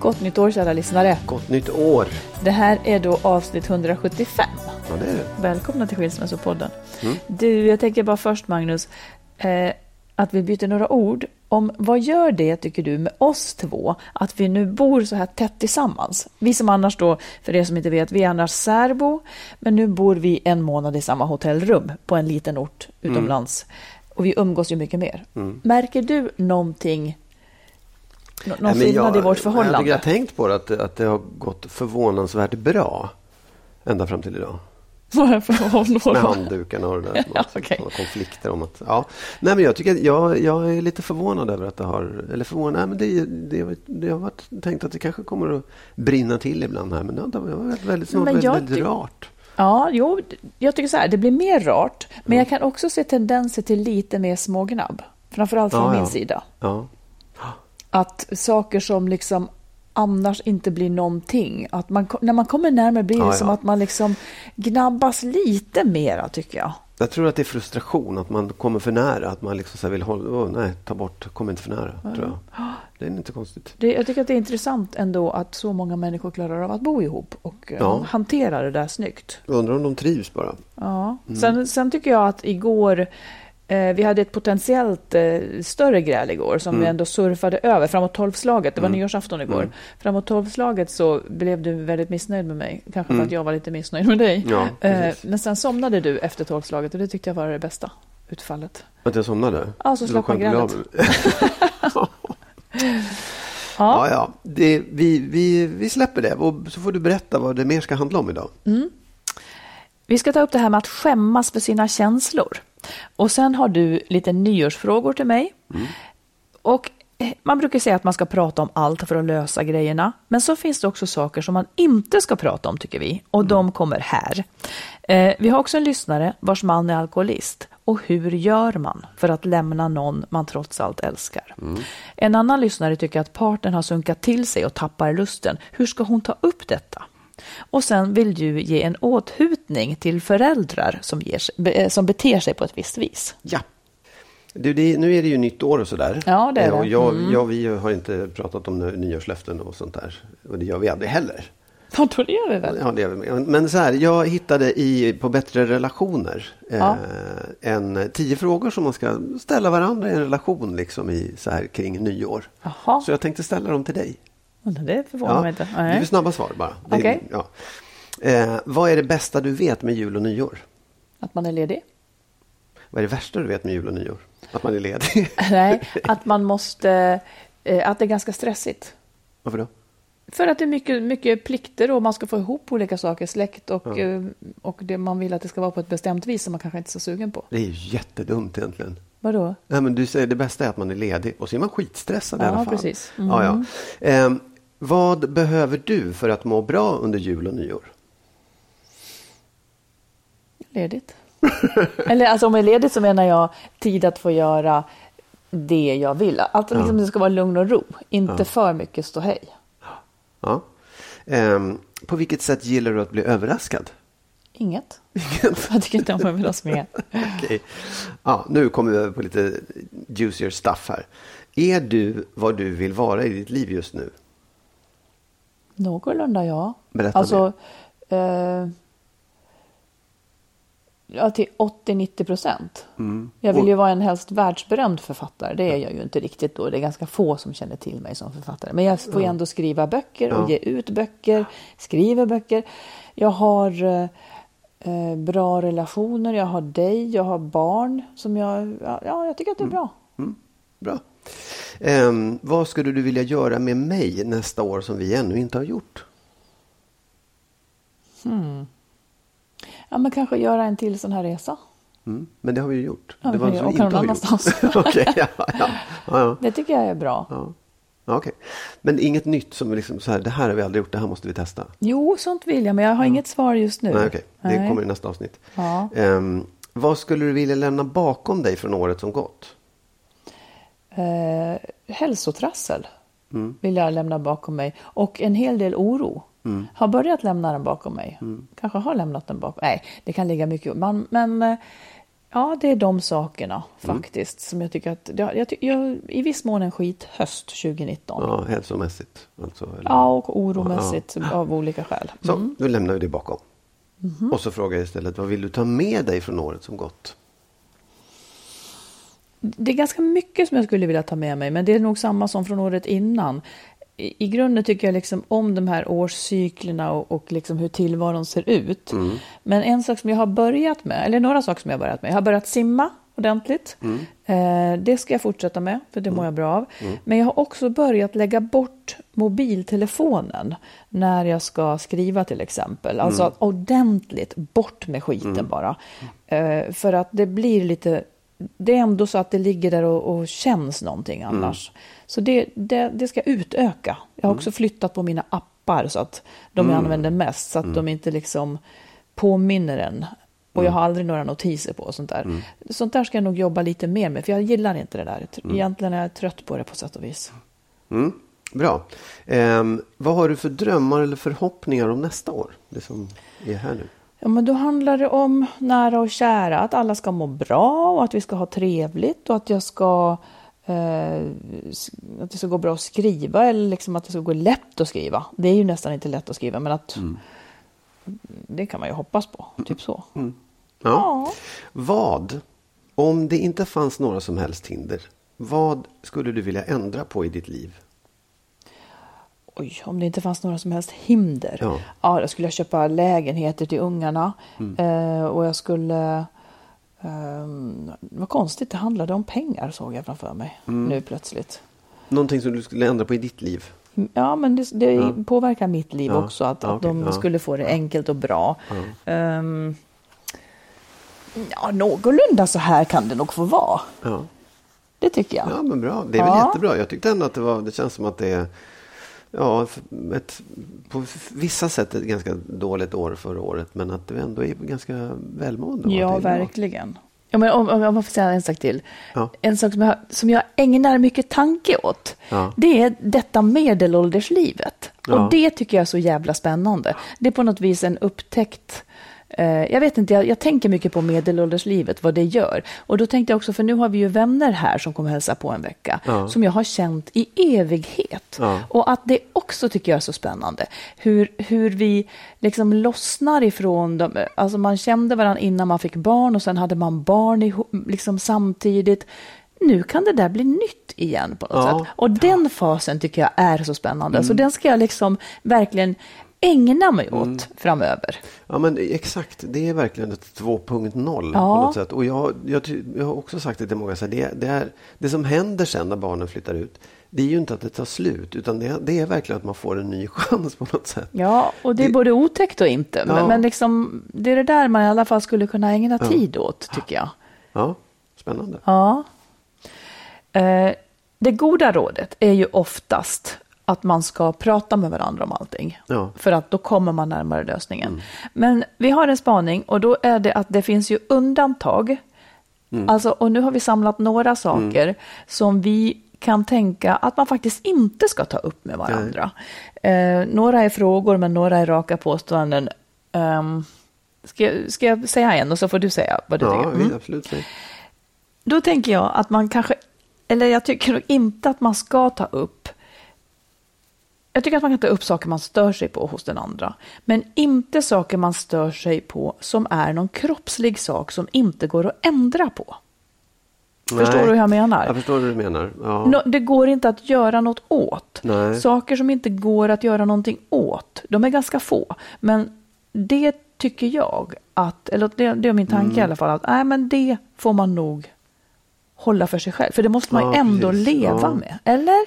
Gott nytt år kära lyssnare. Gott nytt år! Det här är då avsnitt 175. Ja, det är det. Välkomna till Skilsmässopodden. Du, jag tänker bara först Magnus, eh, att vi byter några ord. Om vad gör det, tycker du, med oss två, att vi nu bor så här tätt tillsammans? Vi som annars då, för er som inte vet, vi är annars särbo, men nu bor vi en månad i samma hotellrum på en liten ort utomlands. Och vi umgås ju mycket mer. Märker du någonting, nå- någon Nej, skillnad i jag- vårt Jag, förhållande? jag har tänkt på det, att, att det har gått förvånansvärt bra. Ända fram till idag. Med handdukarna och det där. Ja. Sådana konflikter om att... Ja. Nej, men jag, tycker, jag, jag är lite förvånad över att det har... Eller förvånad, nej, men det, det, det har varit tänkt att det kanske kommer att brinna till ibland här. Men det har, varit väldigt, snart, Men väldigt, jag väldigt rart. Ja, jo, jag tycker så här, det blir mer rart, men jag kan också se tendenser till lite mer smågnabb. Framförallt från Ja, min ja. sida. Ja. Att saker som liksom annars inte blir någonting, att man, när man kommer närmare blir det Ja, som ja. att man liksom gnabbas lite mera, tycker jag. Jag tror att det är frustration, att man kommer för nära. Att man liksom så vill hålla... Åh, nej, ta bort, kom inte för nära. Tror jag. Det är inte konstigt. Det, jag tycker att det är intressant ändå att så många människor klarar av att bo ihop och eh, Ja. hantera det där snyggt. Jag undrar om de trivs bara. Ja. Sen, sen tycker jag att igår, vi hade ett potentiellt eh, större gräl igår som vi ändå surfade över framåt tolvslaget. Det var nyårsafton igår. Framåt tolvslaget så blev du väldigt missnöjd med mig. Kanske för att jag var lite missnöjd med dig. Ja, eh, men sen somnade du efter tolvslaget och det tyckte jag var det bästa utfallet. Att jag somnade? Ja, så slapp man grälet. med- Ja, ja. Det, vi, vi, vi släpper det. Och så får du berätta vad det mer ska handla om idag. Vi ska ta upp det här med att skämmas för sina känslor. Och sen har du lite nyårsfrågor till mig. Och eh, man brukar säga att man ska prata om allt för att lösa grejerna. Men så finns det också saker som man inte ska prata om tycker vi. Och de kommer här. Eh, vi har också en lyssnare vars man är alkoholist. Och hur gör man för att lämna någon man trots allt älskar? En annan lyssnare tycker att partnern har sunkat till sig och tappar lusten. Hur ska hon ta upp detta? Och sen vill du ge en åthutning till föräldrar som, ger, eh, som beter sig på ett visst vis. Ja. Du, det, nu är det ju nytt år och sådär. Ja, det är Eh, Och det. jag, jag, vi har inte pratat om nyårslöften och sånt där. Och det gör vi aldrig heller. Ja, då det gör vi väl. Ja, det gör vi. Men så här, jag hittade i, på Bättre relationer eh, Ja. en tio frågor som man ska ställa varandra i en relation liksom i, så här, kring nyår. Jaha, Så jag tänkte ställa dem till dig. Det förvånar mig inte. Det Nej. är snabba svar bara. Det Okej. Ja. Eh, vad är det bästa du vet med jul och nyår? Att man är ledig? Vad är det värsta du vet med jul och nyår? Att man är ledig. Nej, att man måste... eh, Att det är ganska stressigt. Varför då? För att det är mycket, mycket plikter och man ska få ihop olika saker, släkt och, eh, och det man vill att det ska vara på ett bestämt vis som man kanske inte är så sugen på. Det är ju jättedumt egentligen. Vadå? Nej, men du säger det bästa är att man är ledig och så är man skitstressad i Ja, alla fall. precis. Mm. Ja, ja. Eh, vad behöver du för att må bra under jul och nyår? ledigt. Eller alltså om jag är ledigt så menar jag tid att få göra det jag vill. Att liksom det ska vara lugn och ro, inte för mycket ståhej. Ja. Ehm, på vilket sätt gillar du att bli överraskad? Inget. Jag tycker inte om att överraska mer. Okej. Ja, nu kommer vi över på lite juicier stuff här. Är du vad du vill vara i ditt liv just nu? Någorlunda ja. Berätta alltså, eh, ja, till 80-90 procent. Mm. Jag vill ju vara en helst världsberömd författare. Det är jag ju inte riktigt då. Det är ganska få som känner till mig som författare. Men jag får ju ändå skriva böcker och Ja. ge ut böcker, skriver böcker. Jag har eh, eh, bra relationer, jag har dig, jag har barn som jag... Ja, ja, jag tycker att det är bra. Bra. Ehm, vad skulle du vilja göra med mig nästa år som vi ännu inte har gjort? Ja, men kanske göra en till sån här resa. Mm. Men det har vi ju gjort. Ja, det vi åka inte någon annanstans. Okej, ja, ja, ja, Det tycker jag är bra. ja. Ja, okej. Men inget nytt som liksom så här, det här har vi aldrig gjort, det här måste vi testa. Jo, sånt vill jag, men jag har inget svar just nu. Nej, okej. Det Nej. kommer i nästa avsnitt. Ehm, vad skulle du vilja lämna bakom dig från året som gått? Eh, hälsotrassel Mm. vill jag lämna bakom mig. Och en hel del oro. Mm. Har börjat lämna den bakom mig. Kanske har lämnat den bakom Nej, det kan ligga mycket. Man, men eh, ja, det är de sakerna Mm. faktiskt som jag tycker att... Jag, jag, jag, I viss mån en skithöst 2019. Ja, Ja, hälsomässigt. Alltså, eller? och oromässigt av olika skäl. Så, Mm. nu lämnar vi det bakom. Mhm. Och så frågar jag istället, vad vill du ta med dig från året som gått? Det är ganska mycket som jag skulle vilja ta med mig, men det är nog samma som från året innan. I, i grunden tycker jag liksom om de här årscyklerna och, och liksom hur tillvaron ser ut. Men en sak som jag har börjat med, eller några saker som jag har börjat med. Jag har börjat simma ordentligt. Eh, det ska jag fortsätta med, för det mår jag bra av. Men jag har också börjat lägga bort mobiltelefonen när jag ska skriva till exempel. Alltså att ordentligt bort med skiten bara. Eh, för att det blir lite det är ändå så att det ligger där och, och känns någonting annars. Så det, det, det ska utöka. Jag har också flyttat på mina appar så att de jag använder mest. Så att de inte liksom påminner en. Och jag har aldrig några notiser på och sånt där. Sånt där ska jag nog jobba lite mer med. För jag gillar inte det där. Egentligen är jag trött på det på sätt och vis. Mm, bra. Ehm, vad har du för drömmar eller förhoppningar om nästa år? Det som är här nu. Ja, men då handlar det om nära och kära, att alla ska må bra och att vi ska ha trevligt och att jag ska eh, att det ska gå bra att skriva eller liksom att det ska gå lätt att skriva. Det är ju nästan inte lätt att skriva, men att det kan man ju hoppas på. Typ så. Ja. Ja. Vad, om det inte fanns några som helst hinder, vad skulle du vilja ändra på i ditt liv? Oj, om det inte fanns några som helst hinder. Ja. Ja, då skulle jag köpa lägenheter till ungarna. Eh, och jag skulle... ehm, vad konstigt, det handlade om pengar såg jag framför mig nu plötsligt. Någonting som du skulle ändra på i ditt liv? Ja, men det, det Ja. påverkar mitt liv Ja. också. Att, att okej. de skulle få det enkelt och bra. Ehm, ja, någorlunda så här kan det nog få vara. Ja. Det tycker jag. Ja, men bra. Det är väl jättebra. Jag tyckte ändå att det var, det känns som att det är, ja, ett, på vissa sätt ett ganska dåligt år förra året, men att det ändå är ganska välmående. Ja, verkligen. Ja, men om, om jag får säga en sak till. Ja. En sak som jag, som jag ägnar mycket tanke åt. Ja. Det är detta medelålderslivet. Ja. Och det tycker jag är så jävla spännande. Det är på något vis en upptäckt jag vet inte, jag, jag tänker mycket på medelålderslivet, vad det gör. Och då tänkte jag också, för nu har vi ju vänner här som kommer hälsa på en vecka, Ja. som jag har känt i evighet. Ja. Och att det också tycker jag är så spännande. Hur, hur vi liksom lossnar ifrån dem. Alltså man kände varandra innan man fick barn och sen hade man barn ihop, liksom samtidigt. Nu kan det där bli nytt igen på något Ja. sätt. Och den fasen tycker jag är så spännande. Mm. Så den ska jag liksom verkligen ägna mig åt Mm. framöver. Ja, men exakt. Det är verkligen ett 2.0 Ja. på något sätt. Och jag, jag, jag har också sagt det till många, så här, det, det, är, det som händer sen när barnen flyttar ut, det är ju inte att det tar slut, utan det, det är verkligen att man får en ny chans på något sätt. Ja, och det är Det- både otäckt och inte. Ja. Men, men liksom, det är det där man i alla fall skulle kunna ägna tid åt, tycker jag. Ja, spännande. Ja. Eh, det goda rådet är ju oftast att man ska prata med varandra om allting. Ja. För att då kommer man närmare lösningen. Men vi har en spaning och då är det att det finns ju undantag. Alltså, och nu har vi samlat några saker som vi kan tänka att man faktiskt inte ska ta upp med varandra. Eh, några är frågor men några är raka påståenden. Um, ska, jag- ska jag säga en och så får du säga vad du Ja, tycker? Mm. absolut. Då tänker jag att man kanske, eller jag tycker inte att man ska ta upp jag tycker att man kan ta upp saker man stör sig på hos den andra. Men inte saker man stör sig på som är någon kroppslig sak som inte går att ändra på. Förstår Nej. du hur jag menar? Jag förstår hur du menar. Ja. Det går inte att göra något åt. Nej. Saker som inte går att göra någonting åt, de är ganska få. Men det tycker jag, att, eller det, det är min tanke Mm. i alla fall, att nej, men det får man nog hålla för sig själv. För det måste man Ja, ändå precis. leva Ja. med, eller?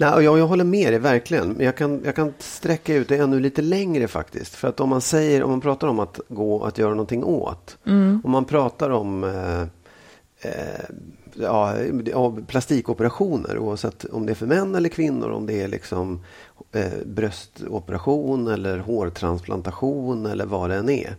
Nej, jag, jag håller med dig verkligen. Men jag kan, jag kan sträcka ut det ännu lite längre faktiskt. För att om man säger, om man pratar om att gå att göra någonting åt. Om man pratar om eh, eh, ja, plastikoperationer oavsett om det är för män eller kvinnor. Om det är liksom eh, bröstoperation eller hårtransplantation eller vad det än är.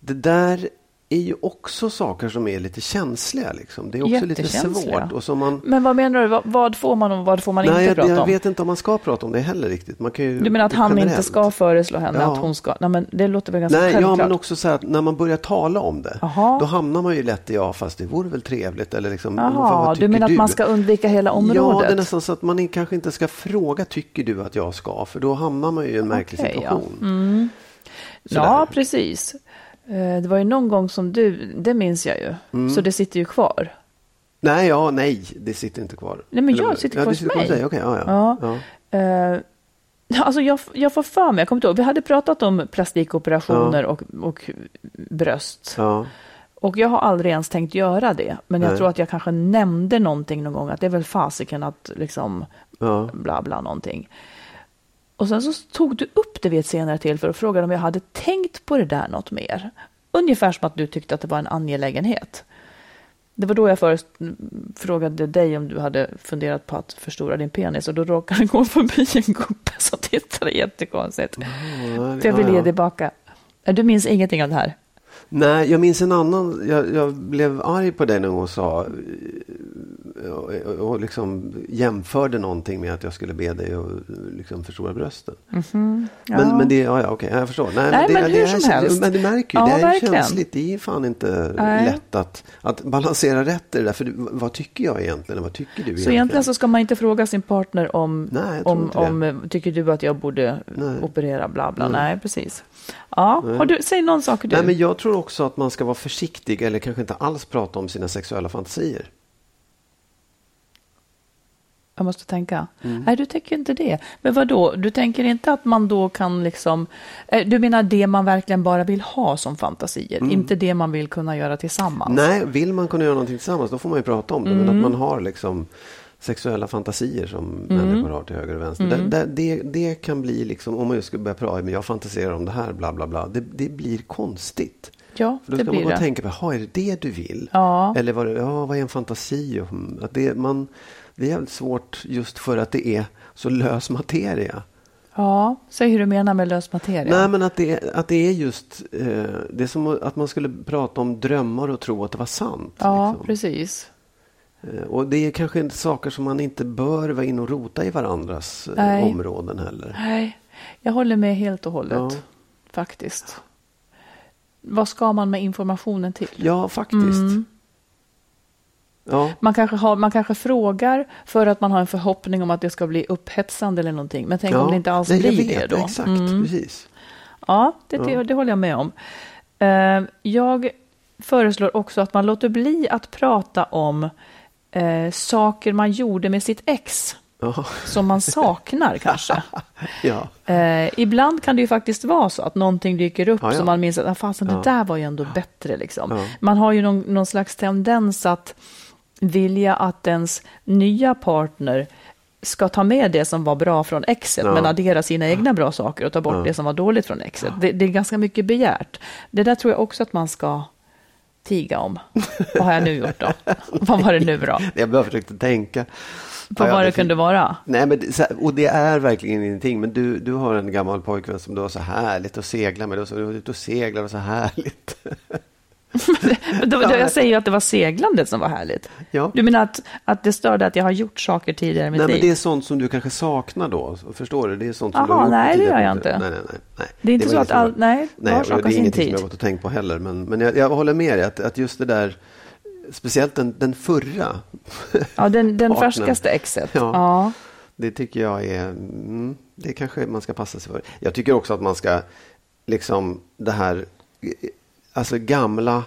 Det där är ju också saker som är lite känsliga. Liksom. Det är också lite svårt. Och som man, Men vad menar du, vad, vad får man och vad får man Nej, inte jag, prata jag om? vet inte om man ska prata om det heller riktigt. Man kan ju, Du menar att han generellt. inte ska föreslå henne Ja. att hon ska? Nej, men det låter väl ganska Nej, ja, självklart. men också så här att när man börjar tala om det, Jaha. då hamnar man ju lätt i ja, fast det vore väl trevligt. Eller liksom, vad du menar att man ska undvika hela området? Ja, det är nästan så att man kanske inte ska fråga, tycker du att jag ska? För då hamnar man ju i en märklig ja. situation. Sådär. Ja, precis. Eh, Det var ju någon gång som du, det minns jag ju, Mm. så det sitter ju kvar. Nej, ja, nej, det sitter inte kvar. Nej, men jag sitter ja, kvar det hos mig. dig. Okej, ja, ja. Ja. ja. Eh, Alltså jag, jag får för mig, jag kommer inte ihåg, vi hade pratat om plastikoperationer och, och bröst. ja. Och jag har aldrig ens tänkt göra det. Men jag Nej. tror att jag kanske nämnde någonting någon gång, att det är väl fasiken att liksom ja. bla bla någonting. Och sen så tog du upp det vid ett senare tillfälle och frågade om jag hade tänkt på det där något mer. Ungefär som att du tyckte att det var en angelägenhet. Det var då jag först frågade dig om du hade funderat på att förstora din penis och då råkade det gå förbi en gubbe som tittade jättekonstigt. Ja, För jag ville ge ja. tillbaka. Du minns ingenting av det här? Nej, jag minns en annan. Jag, jag blev arg på dig gång och sa och, och, liksom jämförde någonting med att jag skulle be dig att liksom förstora brösten. Ja. Men, men det, ja, ja okej, jag förstår. Nej, Nej, det, men det hur är, som helst. Men du märker ju, Ja, det är verkligen. känsligt. Det är fan inte Nej. lätt att, att balansera rätt i det där. För vad tycker jag egentligen? Vad tycker du Så egentligen så ska man inte fråga sin partner om, Nej, om, det. om tycker du att jag borde Nej. operera bla bla. Nej, precis. Ja, har du, säg någon sak du. Nej, men jag tror också att man ska vara försiktig eller kanske inte alls prata om sina sexuella fantasier. Jag måste tänka. Mm. Nej, du tänker inte det. Men vad då? Du tänker inte att man då kan liksom... eh, Du menar det man verkligen bara vill ha som fantasier, inte det man vill kunna göra tillsammans? Mm. Nej, vill man kunna göra någonting tillsammans då får man ju prata om det. Men Mm. att man har liksom sexuella fantasier som människor har till höger och vänster. Mm. Det, det, det, det kan bli liksom, om man just ska börja prata, men jag fantiserar om det här, bla bla bla. Det, det blir konstigt. Ja, För då det ska man blir gå och det. tänka på, "Jaha, är det det du vill? Ja. Eller vad, ja, vad är en fantasi? Hmm, Att det, man, det är jävligt svårt just för att det är så lös materia. Ja, säg hur du menar med lös materia. Nej, men att det, att det är just, eh, det är som att man skulle prata om drömmar och tro att det var sant. ja, liksom. precis. Eh, Och det är kanske inte saker som man inte bör vara in och rota i varandras eh, Nej. områden heller. Nej, jag håller med helt och hållet. Ja. Faktiskt. Vad ska man med informationen till? Ja, faktiskt. Mm. Ja, Man kanske, har, man kanske frågar för att man har en förhoppning om att det ska bli upphetsande eller någonting. Men tänk ja. om det inte alls Nej, blir vet, det då. Exakt, Mm. precis. Ja, det, det, det håller jag med om. Eh, Jag föreslår också att man låter bli att prata om eh, saker man gjorde med sitt ex Ja, som man saknar kanske. ja. Eh, ibland kan det ju faktiskt vara så att någonting dyker upp Ja, ja. som man minns att ah, fasen, det där var ju ändå bättre. Liksom. Man har ju någon, någon slags tendens att vilja att ens nya partner ska ta med det som var bra från exet Ja. men addera sina egna bra saker och ta bort Ja. det som var dåligt från exet. Det, det är ganska mycket begärt. Det där tror jag också att man ska tiga om? Vad har jag nu gjort då? Vad var det nu då? Jag bara försökte tänka. Vad Ja, ja, det kunde vara? Nej, men och det är verkligen ingenting. Men du, du har en gammal pojkvän som du har så härligt att segla med. Du var ute och seglar och så härligt. Då, då, jag säger ju att det var seglandet som var härligt. Ja. Du menar att, att det störde att jag har gjort saker tidigare i mitt Nej, liv? men det är sånt som du kanske saknar då. Förstår du? Det är sånt som Aha, du har gjort nej, det gör jag inte. Nej, nej, nej, nej. Det är inte var så att all- nej, nej var sak det har är sin ingenting som jag har gått och tänkt på heller. Men, men jag, jag håller med dig att, att just det där, speciellt den, den förra. Ja, den, den färskaste exet. Ja. Ja. Det tycker jag är, mm, det kanske man ska passa sig för. Jag tycker också att man ska, liksom det här, alltså gamla,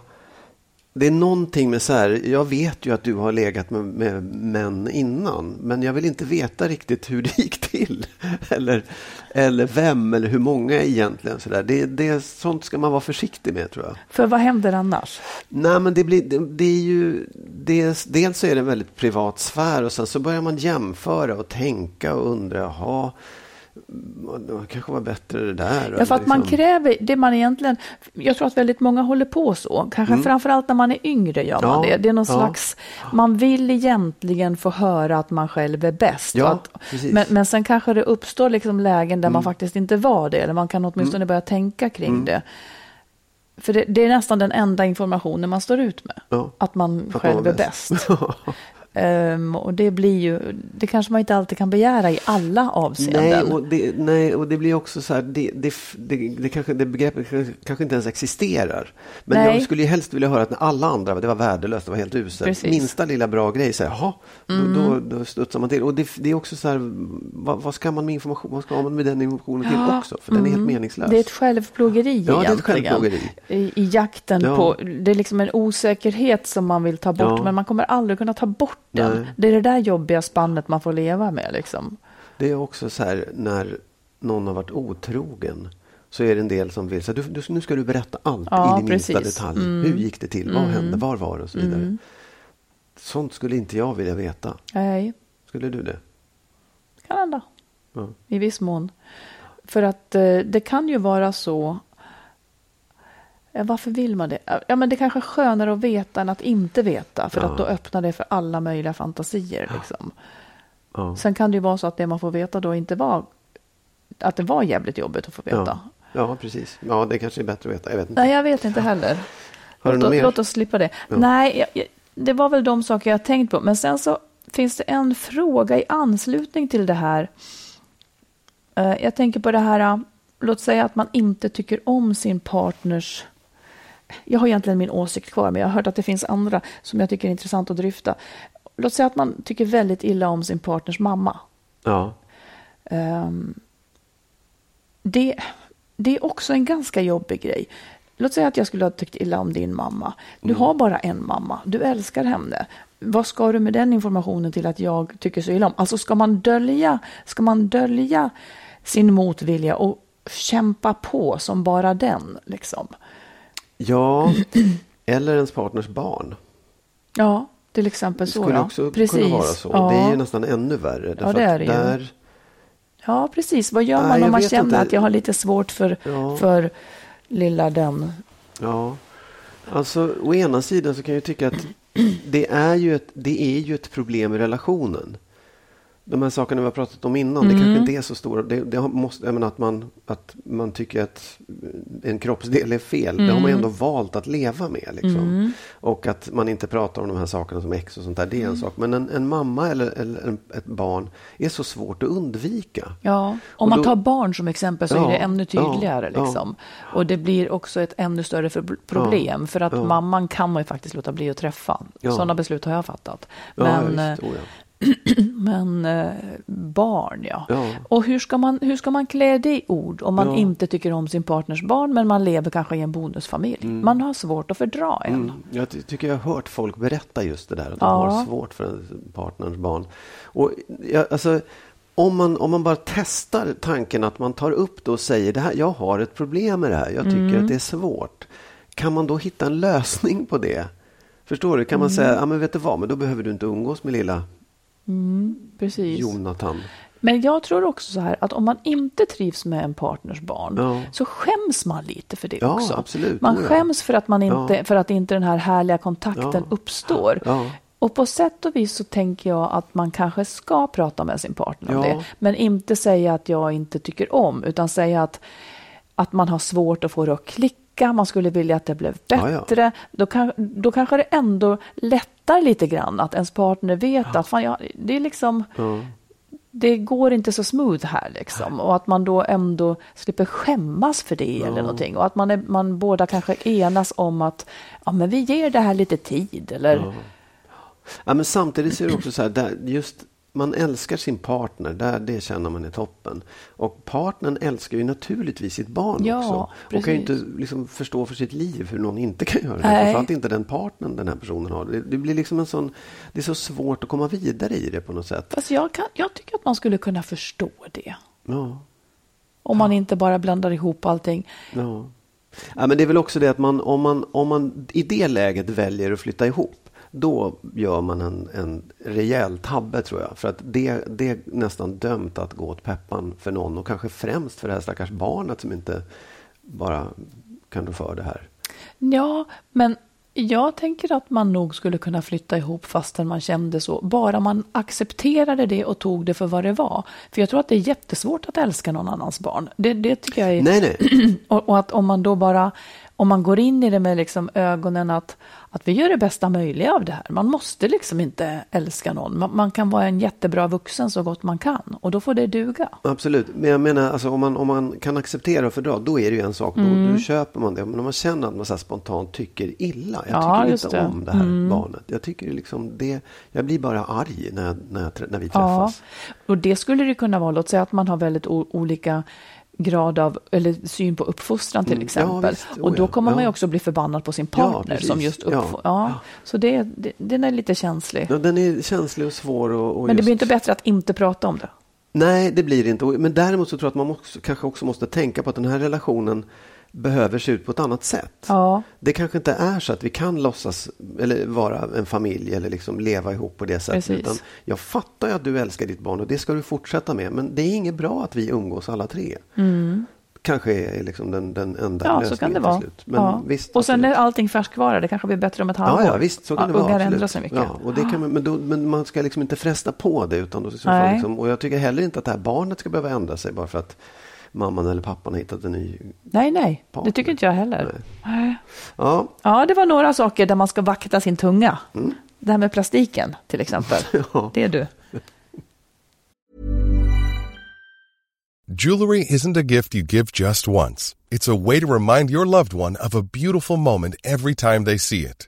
det är någonting med så här, jag vet ju att du har legat med, med män innan, men jag vill inte veta riktigt hur det gick till. Eller, eller vem eller hur många egentligen. Så där. Det, det, sånt ska man vara försiktig med tror jag. För vad händer annars? Nej, men det, blir, det, det är ju... Dels, dels är det en väldigt privat sfär och sen så börjar man jämföra och tänka och undra, jaha, det kanske var bättre det där. Ja, för att eller man liksom. kräver det man egentligen... Jag tror att väldigt många håller på så. Kanske framförallt när man är yngre gör man Mm. Ja, det. Det är någon ja. slags... Man vill egentligen få höra att man själv är bäst. Ja, att. Mm. men, men sen kanske det uppstår liksom lägen där man faktiskt inte var det. Eller man kan åtminstone börja tänka kring Mm. det. För det, det är nästan den enda informationen man står ut med. Ja. Att man själv man är bäst. bäst. Ehm, och det blir ju... Det kanske man inte alltid kan begära i alla avseenden. Nej och, det, nej, och det blir också så här, det, det, det, det, kanske, det begreppet kanske- inte ens existerar. Men Nej. jag skulle ju helst vilja höra att när alla andra, det var värdelöst, det var helt uselt. Mm. Minsta lilla bra grej, så här, jaha, då, då, då studsar man till. Och det, det är också så här, vad, vad ska man med information, vad ska man med den informationen till också? För den är helt meningslös. Mm. Det är ett självplågeri Ja, det är ett egentligen. självplågeri. I, I jakten Ja. på, det är liksom en osäkerhet som man vill ta bort, Ja. men man kommer aldrig kunna ta bort den. Nej. Det är det där jobbiga spannet man får leva med liksom. Det är också så här när någon har varit otrogen så är det en del som vill här, du, du, nu ska du berätta allt Ja, in i minsta precis. detalj. Mm. Hur gick det till? Vad hände? Var var det? Och så vidare. Sånt skulle inte jag vilja veta. Nej, Skulle du det? kan hända. Ja. I viss mån. För att eh, det kan ju vara så. Varför vill man det? Ja, men det kanske är skönare att veta än att inte veta. För Ja. att då öppnar det för alla möjliga fantasier. Liksom. Ja. Sen kan det ju vara så att det man får veta då inte var att det var jävligt jobbigt att få veta. Ja. ja, precis. Ja, det kanske är bättre att veta. Jag vet inte. Nej, jag vet inte heller. Har du låt, något mer? låt oss slippa det. Nej, jag, jag, det var väl de saker jag tänkt på. Men sen så finns det en fråga i anslutning till det här. Eh, jag tänker på det här, eh, låt säga att man inte tycker om sin partners... Jag har egentligen min åsikt kvar, men jag har hört att det finns andra som jag tycker är intressant att dryfta. Låt säga att man tycker väldigt illa om sin partners mamma. Ja. Ehm, det, det är också en ganska jobbig grej. Låt säga att jag skulle ha tyckt illa om din mamma. Du har bara en mamma, du älskar henne. Vad ska du med den informationen till att jag tycker så illa om? Alltså ska man dölja, ska man dölja sin motvilja och kämpa på som bara den? Liksom? Ja, eller ens partners barn. Ja, till exempel så. skulle ja. också precis. kunna vara så. Ja. Det är ju nästan ännu värre. därför det är det ju. där, ja, precis. Vad gör Nej, man jag om man känner inte. att jag har lite svårt för, Ja. för lilla den? Ja, alltså å ena sidan så kan jag tycka att det är ju ett, det är ju ett problem i relationen. De här sakerna vi har pratat om innan, det Mm. kanske inte är så stora. Det, det måste, jag menar att, man, att man tycker att en kroppsdel är fel. Det Mm. har man ju ändå valt att leva med. Liksom. Och att man inte pratar om de här sakerna som ex och sånt där, det är Mm. en sak. Men en, en mamma eller, eller en, ett barn är så svårt att undvika. Ja, om man då- tar barn som exempel så Ja, är det ännu ja, tydligare. ja. liksom. Och det blir också ett ännu större för problem. För att ja. mamman kan man ju faktiskt låta bli att träffa. Ja. Sådana beslut har jag fattat. Ja, Men, ja, eh, oh, ja. men eh, barn, ja. Ja. Och hur ska, man, hur ska man klä det i ord om man Ja. inte tycker om sin partners barn men man lever kanske i en bonusfamilj? Man har svårt att fördra en. Mm. Jag ty- tycker jag har hört folk berätta just det där, att de Ja. har svårt för partners barn. Och jag, alltså, om, man, om man bara testar tanken att man tar upp det och säger det här, jag har ett problem med det här, jag tycker Mm. att det är svårt. Kan man då hitta en lösning på det? Förstår du? Kan man Mm. säga, ja men vet du vad, men då behöver du inte umgås med lilla Precis. Jonathan. Men jag tror också så här att om man inte trivs med en partners barn Ja. så skäms man lite för det Ja, också. absolut. Man skäms för att, man inte, Ja. för att inte den här härliga kontakten uppstår. Och på sätt och vis så tänker jag att man kanske ska prata med sin partner om det. Men inte säga att jag inte tycker om, utan säga att, att man har svårt att få det att klicka, man skulle vilja att det blev Ja, ja. bättre. Då, kan, då kanske det ändå lättar lite grann att ens partner vet att fan, jag, det är liksom det går inte så smooth här liksom. Och att man då ändå slipper skämmas för det eller någonting. Och att man, är, man båda kanske enas om att ja, men vi ger det här lite tid. Eller, Ja, men samtidigt så är det också så här, just man älskar sin partner, där, det känner man är toppen. Och partnern älskar ju naturligtvis sitt barn Ja, också. Och kan ju precis. inte liksom förstå för sitt liv hur någon inte kan göra det. Nej. Framförallt inte den partnern den här personen har. Det, det blir liksom en sån, det är så svårt att komma vidare i det på något sätt. Fast jag, kan, jag tycker att man skulle kunna förstå det. Ja. Om man inte bara blandar ihop allting. Ja. Ja, men det är väl också det att man, om, man, om man i det läget väljer att flytta ihop, då gör man en, en rejäl tabbe tror jag. För att det, det är nästan dömt att gå åt peppan för någon och kanske främst för det här stackars barnet som inte bara kan rå för det här. Ja, men jag tänker att man nog skulle kunna flytta ihop fastän man kände så. Bara man accepterade det och tog det för vad det var. För jag tror att det är jättesvårt att älska någon annans barn. Det, det tycker jag är... Nej, nej. Och, och att om man då bara, om man går in i det med liksom ögonen att, att vi gör det bästa möjliga av det här. Man måste liksom inte älska någon. Man, man kan vara en jättebra vuxen så gott man kan. Och då får det duga. Absolut, men jag menar alltså, om, man, om man kan acceptera och fördra, då är det ju en sak. Då, då köper man det. Men om man känner att man så spontant tycker illa. Jag Ja, tycker inte det. om det här barnet. Jag tycker liksom det, jag blir bara arg när, jag, när, jag, när vi Ja, träffas. och det skulle det kunna vara. Låt säga att man har väldigt olika grad av, eller syn på uppfostran till Mm, ja, exempel. visst. Oh, och då ja. kommer man ju Ja. också bli förbannad på sin Ja, partner precis. som just Ja. uppfostrar. Ja. Så det, det, den är lite känslig. Ja, den är känslig och svår. Och, och Men det just... blir inte bättre att inte prata om det. Nej, det blir det inte. Men däremot så tror jag att man också, kanske också måste tänka på att den här relationen behöver se ut på ett annat sätt. Ja. Det kanske inte är så att vi kan låtsas eller vara en familj eller liksom leva ihop på det sättet. Precis. Utan jag fattar ju att du älskar ditt barn och det ska du fortsätta med. Men det är inget bra att vi umgås alla tre. Kanske är liksom den, den enda Mm. Ja, lösningen så kan det till slut. Men ja. visst, och sen är allting färskvara. Det kanske blir bättre om ett halvår. Ja, ja, visst, så kan det vara. Ungar ändrar sig mycket. Ja, och det kan man, men, då, men man ska liksom inte fresta på det. Utan då, liksom, och jag tycker heller inte att det här barnet ska behöva ändra sig bara för att mamman eller pappan har hittat en ny. Nej, nej. partner. Det tycker inte jag heller. Nej. Ja, Ja, det var några saker där man ska vakta sin tunga. Det här med plastiken till exempel. Mm. Ja. Det är du. Jewelry isn't a gift you give just once. It's a way to remind your loved one of a beautiful moment every time they see it.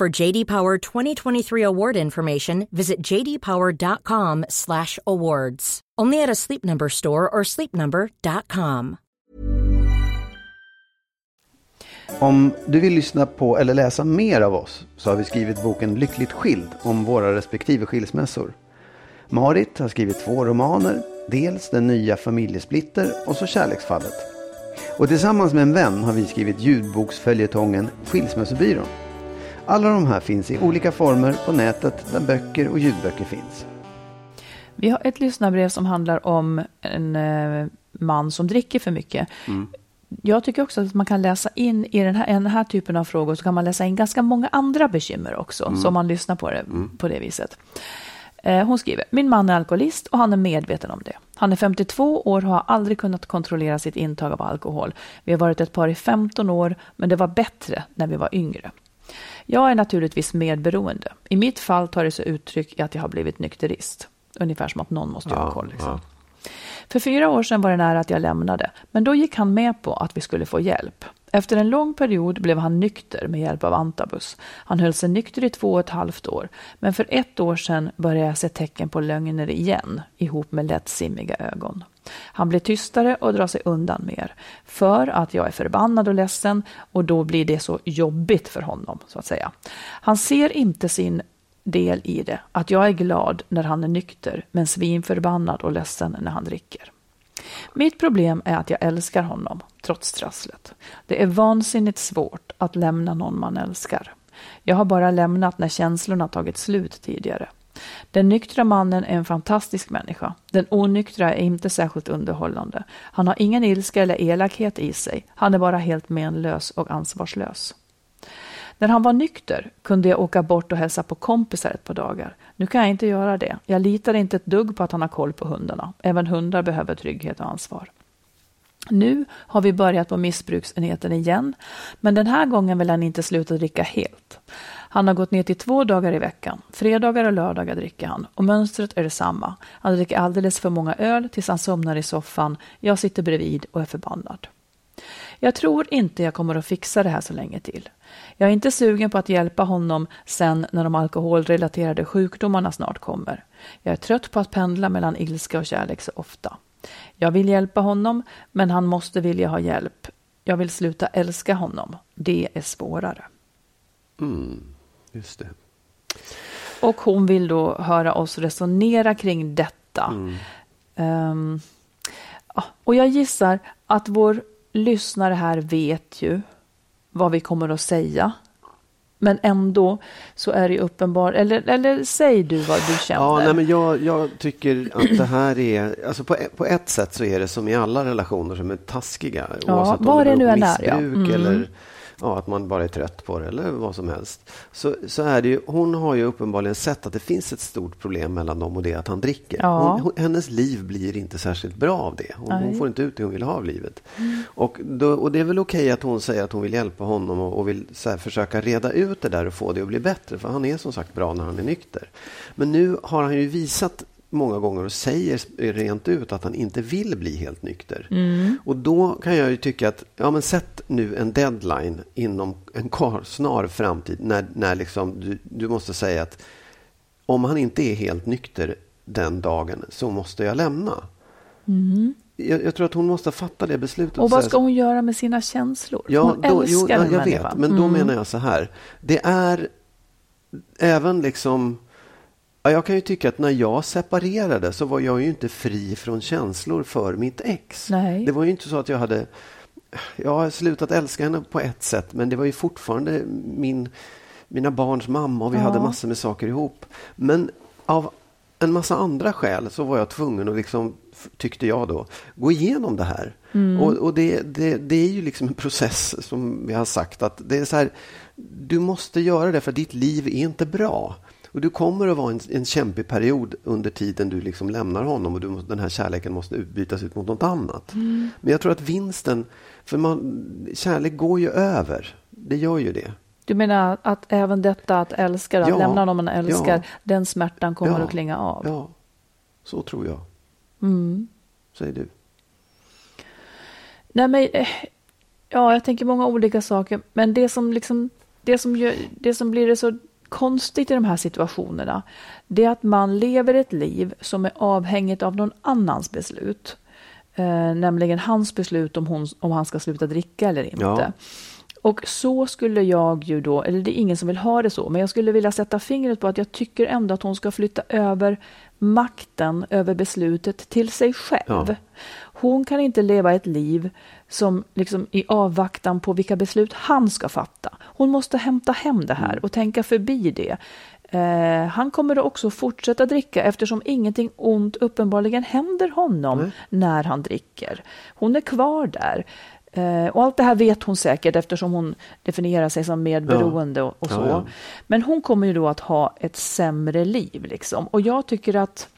For JD Power 2023 award information, visit jdpower.com/awards. Only at a Sleep Number store or sleepnumber.com. Om du vill lyssna på eller läsa mer av oss så har vi skrivit boken Lyckligt skild om våra respektive skilsmässor. Marit har skrivit två romaner, dels Den nya familjesplitter och så Kärleksfallet. Och tillsammans med en vän har vi skrivit ljudboksföljetongen Skilsmässobyrån. Alla de här finns i olika former på nätet där böcker och ljudböcker finns. Vi har ett lyssnarbrev som handlar om en eh, man som dricker för mycket. Mm. Jag tycker också att man kan läsa in i den här, den här typen av frågor så kan man läsa in ganska många andra bekymmer också, Mm. så man lyssnar på det på det viset. Eh, Hon skriver, min man är alkoholist och han är medveten om det. Han är 52 år och har aldrig kunnat kontrollera sitt intag av alkohol. Vi har varit ett par i 15 år, men det var bättre när vi var yngre. Jag är naturligtvis medberoende. I mitt fall tar det sig uttryck i att jag har blivit nykterist. Ungefär som att någon måste Ja, koll. Liksom. ja. För fyra år sedan var det nära att jag lämnade, men då gick han med på att vi skulle få hjälp. Efter en lång period blev han nykter med hjälp av antabus. Han höll sig nykter i två och ett halvt år, men för ett år sedan började jag se tecken på lögner igen, ihop med lättsimmiga ögon. Han blir tystare och drar sig undan mer, för att jag är förbannad och ledsen och då blir det så jobbigt för honom, så att säga. Han ser inte sin del i det, att jag är glad när han är nykter, men svinförbannad och ledsen när han dricker. Mitt problem är att jag älskar honom, trots trasslet. Det är vansinnigt svårt att lämna någon man älskar. Jag har bara lämnat när känslorna tagit slut tidigare. Den nyktra mannen är en fantastisk människa. Den onyktra är inte särskilt underhållande. Han har ingen ilska eller elakhet i sig. Han är bara helt menlös och ansvarslös. När han var nykter kunde jag åka bort och hälsa på kompisar ett par dagar. Nu kan jag inte göra det. Jag litar inte ett dugg på att han har koll på hundarna. Även hundar behöver trygghet och ansvar. Nu har vi börjat på missbruksenheten igen, men den här gången vill han inte sluta dricka helt. Han har gått ner till två dagar i veckan. Fredagar och lördagar dricker han och mönstret är detsamma. Han dricker alldeles för många öl tills han somnar i soffan. Jag sitter bredvid och är förbannad. Jag tror inte jag kommer att fixa det här så länge till. Jag är inte sugen på att hjälpa honom sen när de alkoholrelaterade sjukdomarna snart kommer. Jag är trött på att pendla mellan ilska och kärlek så ofta. Jag vill hjälpa honom, men han måste vilja ha hjälp. Jag vill sluta älska honom. Det är svårare. Mm, just det. Och hon vill då höra oss resonera kring detta. Ehm, ja, och jag gissar att vår lyssnare här vet ju vad vi kommer att säga. Men ändå så är det uppenbart, eller, eller säg du vad du känner. Ja, nej, men jag, jag tycker att det här är, alltså på, på ett sätt så är det som i alla relationer som är taskiga. Ja, oavsett om det är, ja. missbruk Mm. eller ja, att man bara är trött på det eller vad som helst. Så, så är det ju, hon har ju uppenbarligen sett att det finns ett stort problem mellan dem och det att han dricker. Ja. Hon, hennes liv blir inte särskilt bra av det. Hon, hon får inte ut det hon vill ha av livet. Och, då, och det är väl okej att hon säger att hon vill hjälpa honom och, och vill här, försöka reda ut det där och få det att bli bättre. För han är som sagt bra när han är nykter. Men nu har han ju visat många gånger och säger rent ut att han inte vill bli helt nykter. Och då kan jag ju tycka att, ja men sätt nu en deadline inom en snar framtid när, när liksom du, du måste säga att om han inte är helt nykter den dagen så måste jag lämna. Jag, jag tror att hon måste fatta det beslutet. och vad ska hon göra med sina känslor? Ja, hon då, älskar jo, ja, jag människa. vet. Men då Mm. menar jag så här. Det är även liksom... Ja, jag kan ju tycka att när jag separerade så var jag ju inte fri från känslor för mitt ex. Nej. Det var ju inte så att jag hade... Jag har slutat älska henne på ett sätt, men det var ju fortfarande min, mina barns mamma och vi Ja. hade massor med saker ihop. Men av en massa andra skäl så var jag tvungen att, liksom, tyckte jag då, gå igenom det här. Och, och det, det, det är ju liksom en process som vi har sagt att det är så här, du måste göra det för ditt liv är inte bra. Och du kommer att vara en, en kämpig period under tiden du liksom lämnar honom och du den här kärleken måste utbytas ut mot något annat. Men jag tror att vinsten, för man, kärlek går ju över. Det gör ju det. Du menar att även detta att älska, att Ja, lämna någon man älskar, ja. den smärtan kommer Ja, att klinga av? Ja, så tror jag. Mm. Säger du. Nej, men, eh, ja, jag tänker många olika saker. Men det som, liksom, det, som gör, det som blir det så konstigt i de här situationerna, det är att man lever ett liv som är avhängigt av någon annans beslut. Eh, nämligen hans beslut om, hon, om han ska sluta dricka eller inte. Ja. Och så skulle jag ju då, eller det är ingen som vill ha det så, men jag skulle vilja sätta fingret på att jag tycker ändå att hon ska flytta över makten över beslutet till sig själv. Ja. Hon kan inte leva ett liv som liksom i avvaktan på vilka beslut han ska fatta. Hon måste hämta hem det här och tänka förbi det. Eh, han kommer också fortsätta dricka eftersom ingenting ont uppenbarligen händer honom när han dricker. Hon är kvar där. Eh, och allt det här vet hon säkert eftersom hon definierar sig som medberoende och, och så. Ja, ja. Men hon kommer ju då att ha ett sämre liv. Liksom. Och jag tycker att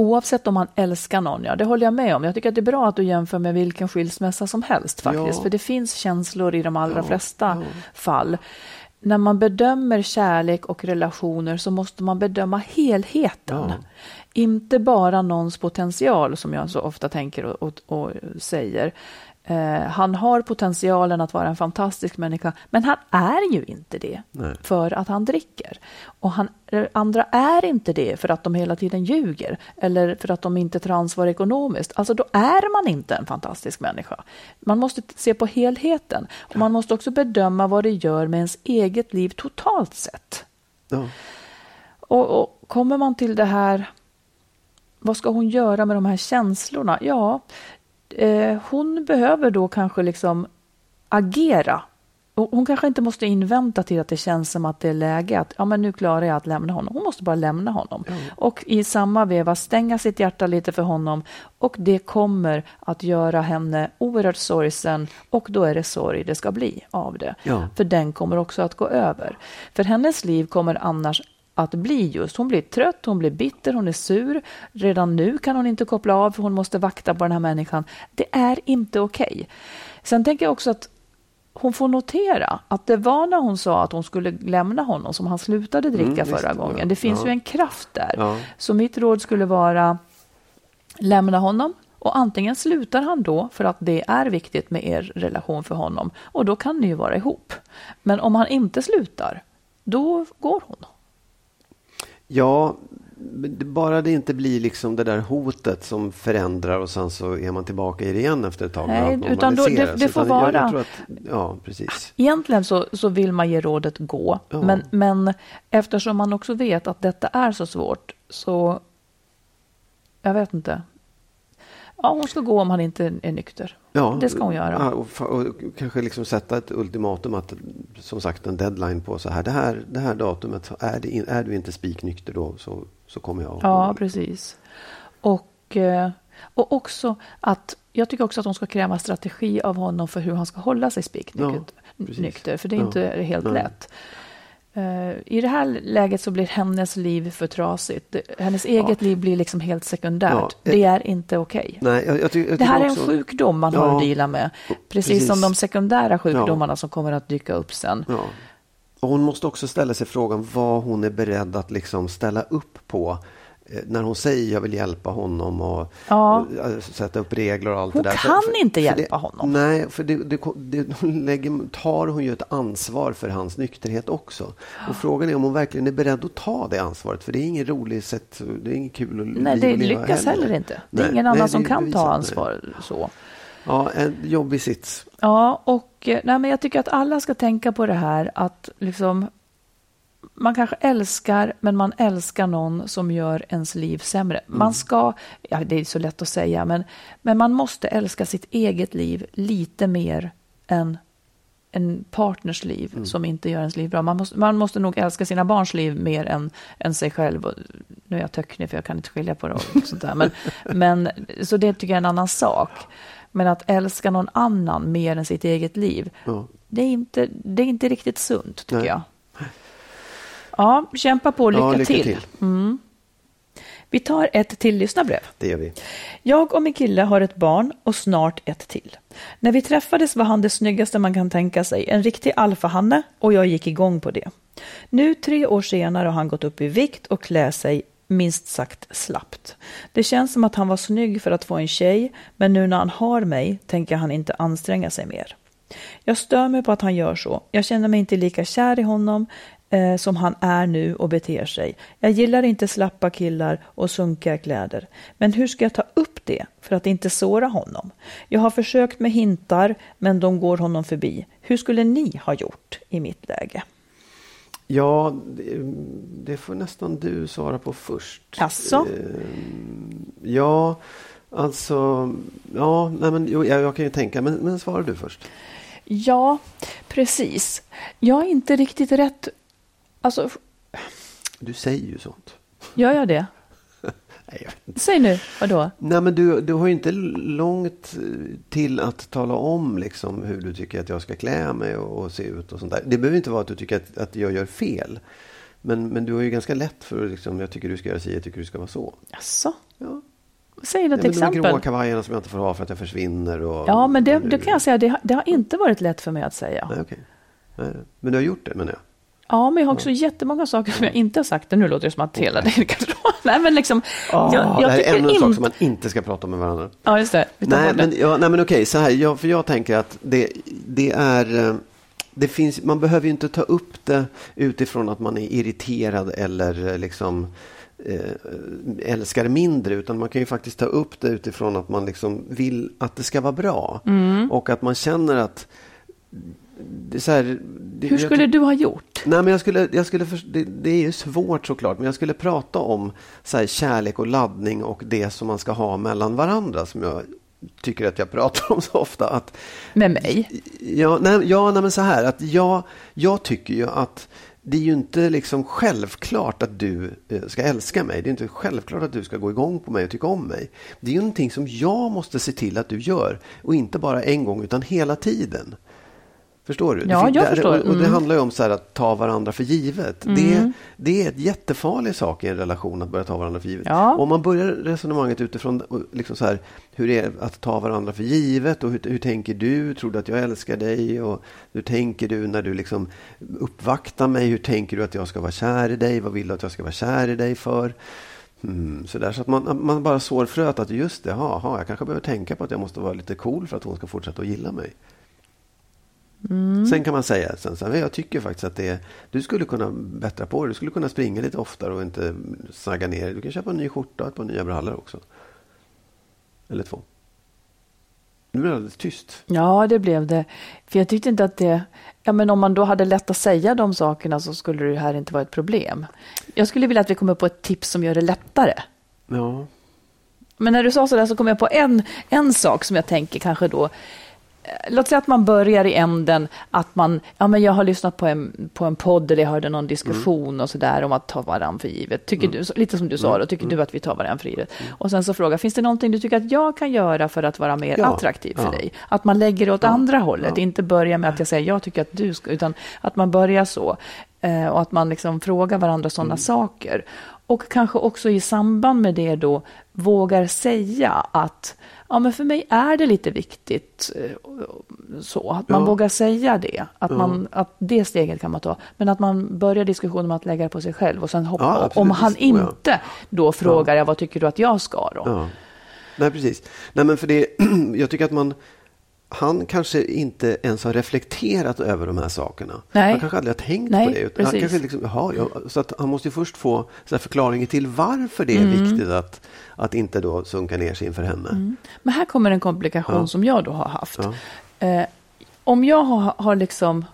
Oavsett om man älskar någon, ja det håller jag med om. Jag tycker att det är bra att du jämför med vilken skilsmässa som helst faktiskt. Ja. För det finns känslor i de allra Ja, flesta ja. fall. När man bedömer kärlek och relationer så måste man bedöma helheten. Inte bara någons potential som jag så ofta tänker och, och, och säger. Eh, han har potentialen att vara en fantastisk människa, men han är ju inte det Nej. för att han dricker. Och han, eh, andra är inte det för att de hela tiden ljuger eller för att de inte tar ansvar ekonomiskt. Alltså då är man inte en fantastisk människa. Man måste se på helheten och man måste också bedöma vad det gör med ens eget liv totalt sett. Ja. Och, och kommer man till det här, vad ska hon göra med de här känslorna? Ja, eh, hon behöver då kanske liksom agera. Och Hon kanske inte måste invänta till att det känns som att det är läge att ja, men nu klarar jag att lämna honom. Hon måste bara lämna honom. Och i samma veva stänga sitt hjärta lite för honom. Och det kommer att göra henne oerhört sorgsen. Och då är det sorg det ska bli av det. Ja. För den kommer också att gå över. För hennes liv kommer annars att bli just, hon blir trött, hon blir bitter, hon är sur. Redan nu kan hon inte koppla av för hon måste vakta på den här människan. Det är inte okej. Sen tänker jag också att hon får notera att det var när hon sa att hon skulle lämna honom som han slutade dricka Mm, visst, förra ja. gången. Det finns Ja. ju en kraft där. Ja. Så mitt råd skulle vara lämna honom och antingen slutar han då för att det är viktigt med er relation för honom och då kan ni ju vara ihop. Men om han inte slutar, då går hon. Ja, bara det inte blir liksom det där hotet som förändrar och sen så är man tillbaka i det igen efter ett tag. Nej, utan då- det- det får Utan jag- vara- Jag tror att, ja, precis. Egentligen så, så vill man ge rådet gå, Ja. men, men eftersom man också vet att detta är så svårt så... Jag vet inte. Ja, hon ska gå om han inte är nykter. Ja, Det ska hon göra. Ja, och, fa- och kanske liksom sätta ett ultimatum, att, som sagt en deadline på så här. Det här, det här datumet, är, det in, är du inte spiknykter då så, så kommer jag Ja, precis. Och, eh, och också att jag tycker också att hon ska kräva strategi av honom för hur han ska hålla sig spiknykter. Ja, nykter, för det är Ja. inte helt Nej. lätt. Eh, I det här läget så blir hennes liv för trasigt. Hennes eget liv blir liksom helt sekundärt. Ja, eh, det är inte okej. Nej, jag, jag, Det här är också- en sjukdom man har Ja, att deala med. Precis, precis. som de sekundära sjukdomarna som kommer att dyka upp sen. Ja. Och hon måste också ställa sig frågan vad hon är beredd att liksom ställa upp på. Eh, När hon säger jag vill hjälpa honom och, Ja. och, eh, sätta upp regler och allt Hon det där. kan inte hjälpa det, honom. Nej, för det, det, det, hon lägger, tar hon ju ett ansvar för hans nykterhet också. Och frågan är om hon verkligen är beredd att ta det ansvaret. För det är ingen rolig sätt, det är inget kul att Nej, det att leva lyckas heller inte. Det är Nej, ingen nej, annan som kan ta bevisat, nej. ansvar så. Ja, en jobbig sits. Ja, och eh, nej, men jag tycker att alla ska tänka på det här att liksom man kanske älskar, men man älskar någon som gör ens liv sämre. Man ska, ja det är så lätt att säga, men, men man måste älska sitt eget liv lite mer än en partners liv som inte gör ens liv bra. Man måste, man måste nog älska sina barns liv mer än, än sig själv. Och Nu är jag töcknig för jag kan inte skilja på det och sånt där. Men, men, så det tycker jag är en annan sak. Men att älska någon annan mer än sitt eget liv, Ja. det, är inte, det är inte riktigt sunt tycker Nej. jag. Ja, kämpa på, lycka, Ja, lycka till. till. Mm. Vi tar ett till lyssnarbrev. Det gör vi. Jag och min kille har ett barn och snart ett till. När vi träffades var han det snyggaste man kan tänka sig, en riktig alfahanne och jag gick igång på det. Nu tre år senare har han gått upp i vikt och klär sig minst sagt slappt. Det känns som att han var snygg för att få en tjej, men nu när han har mig tänker han inte anstränga sig mer. Jag stör mig på att han gör så. Jag känner mig inte lika kär i honom eh, som han är nu och beter sig. Jag gillar inte slappa killar och sunkiga kläder. Men hur ska jag ta upp det för att inte såra honom? Jag har försökt med hintar, men de går honom förbi. Hur skulle ni ha gjort i mitt läge? Ja, det, får nästan du svara på först. Eh, Ja, Alltså, ja, nej, men, jag, jag kan ju tänka, men, men svarar du först? Ja, precis. Jag är inte riktigt rätt... Alltså, Du säger ju sånt. gör jag det? Nej, jag. Säg nu, vadå? Nej, men du, du har ju inte långt eh, till att tala om liksom, hur du tycker att jag ska klä mig och, och se ut och sånt där. Det behöver inte vara att du tycker att, att jag gör fel. Men, men du har ju ganska lätt för att liksom, jag tycker du ska göra si, jag tycker du ska vara så. Jaså? Ja. Säg Ja, något de här exempel. gråa kavajerna som jag inte får ha för att jag försvinner. Och, Ja, men det, det kan jag säga, det, har- det har inte varit lätt för mig att säga. Nej, okej. Nej, Men du har gjort det, menar jag. Ja, men jag har också jättemånga saker som jag inte har sagt. Nu låter det som att hela det. Nej, men liksom... jag, det här är ännu en sak inte- som man inte ska prata med varandra. Ja, just det. Nej, men, ja, nej, men okej, så här. Jag, för jag tänker att det, det är... eh, Det finns, man behöver ju inte ta upp det utifrån att man är irriterad eller eh, liksom eh, älskar mindre utan man kan ju faktiskt ta upp det utifrån att man liksom vill att det ska vara bra. Mm. Och att man känner att det är så här, det, Hur jag skulle du ha gjort? Nej, men jag skulle, jag skulle för, det, det är ju svårt såklart, men jag skulle prata om så här, kärlek och laddning och det som man ska ha mellan varandra som jag tycker att jag pratar om så ofta. Att, Med mig? ja, nej, ja, nej, men så här att jag, jag tycker ju att det är ju inte liksom självklart att du eh, ska älska mig. Det är inte självklart att du ska gå igång på mig och tycka om mig. Det är ju någonting som jag måste se till att du gör. Och inte bara en gång, utan hela tiden. Förstår du? Ja, jag det, förstår. Och, och det Mm. handlar ju om så att ta varandra för givet. Det, det är ett jättefarlig sak i en relation att börja ta varandra för givet. Ja. Om man börjar resonemanget utifrån liksom så här, hur det är att ta varandra för givet och hur, hur tänker du? Tror du att jag älskar dig? Och hur tänker du när du liksom uppvaktar mig? Hur tänker du att jag ska vara kär i dig? Vad vill du att jag ska vara kär i dig för? Mm, så, där, så att man, man bara sår fröet att just det, aha, jag kanske behöver tänka på att jag måste vara lite cool för att hon ska fortsätta att gilla mig. Sen kan man säga sen så här, jag tycker faktiskt att det är, du skulle kunna bättra på det. Du skulle kunna springa lite oftare och inte snagga ner dig. Du kan köpa en ny skjorta och ett par nya brallor också. Eller två. Nu blir det alldeles tyst. Ja, det blev det. För jag tyckte inte att det... Ja, men om man då hade lätt att säga de sakerna så skulle det här inte vara ett problem. Jag skulle vilja att vi kommer på ett tips som gör det lättare. Ja. Men när du sa sådär så kom jag på en, en sak som jag tänker kanske då Låt säga att man börjar i änden att man, ja men jag har lyssnat på en, på en podd eller jag hörde någon diskussion och sådär om att ta varandra för givet. Tycker du, så- lite som du sa då, tycker du att vi tar varandra för givet? Och sen så fråga, finns det någonting du tycker att jag kan göra för att vara mer Ja, attraktiv för ja. dig? Att man lägger det åt andra hållet, inte börja med att jag säger jag tycker att du ska, utan att man börjar så. Eh, och att man liksom frågar varandra sådana saker. Och kanske också i samband med det då vågar säga att ja, men för mig är det lite viktigt eh, så. Att man Ja. vågar säga det. Att, man, att det steget kan man ta. Men att man börjar diskussionen med att lägga det på sig själv och sen hoppa. Ja, om han Oh, ja. inte då frågar jag vad tycker du att jag ska då? Ja. Nej, precis. Nej, men för det, jag tycker att man... Han kanske inte ens har reflekterat över de här sakerna. Nej. Han kanske aldrig har tänkt Nej, på det. utan Han kanske liksom, jaha, ja, så att han måste först få så förklaringen till varför det är Mm. viktigt att, att inte då sunka ner sig inför henne. Men här kommer en komplikation Ja. som jag då har haft. Ja. Eh, om jag har, har liksom,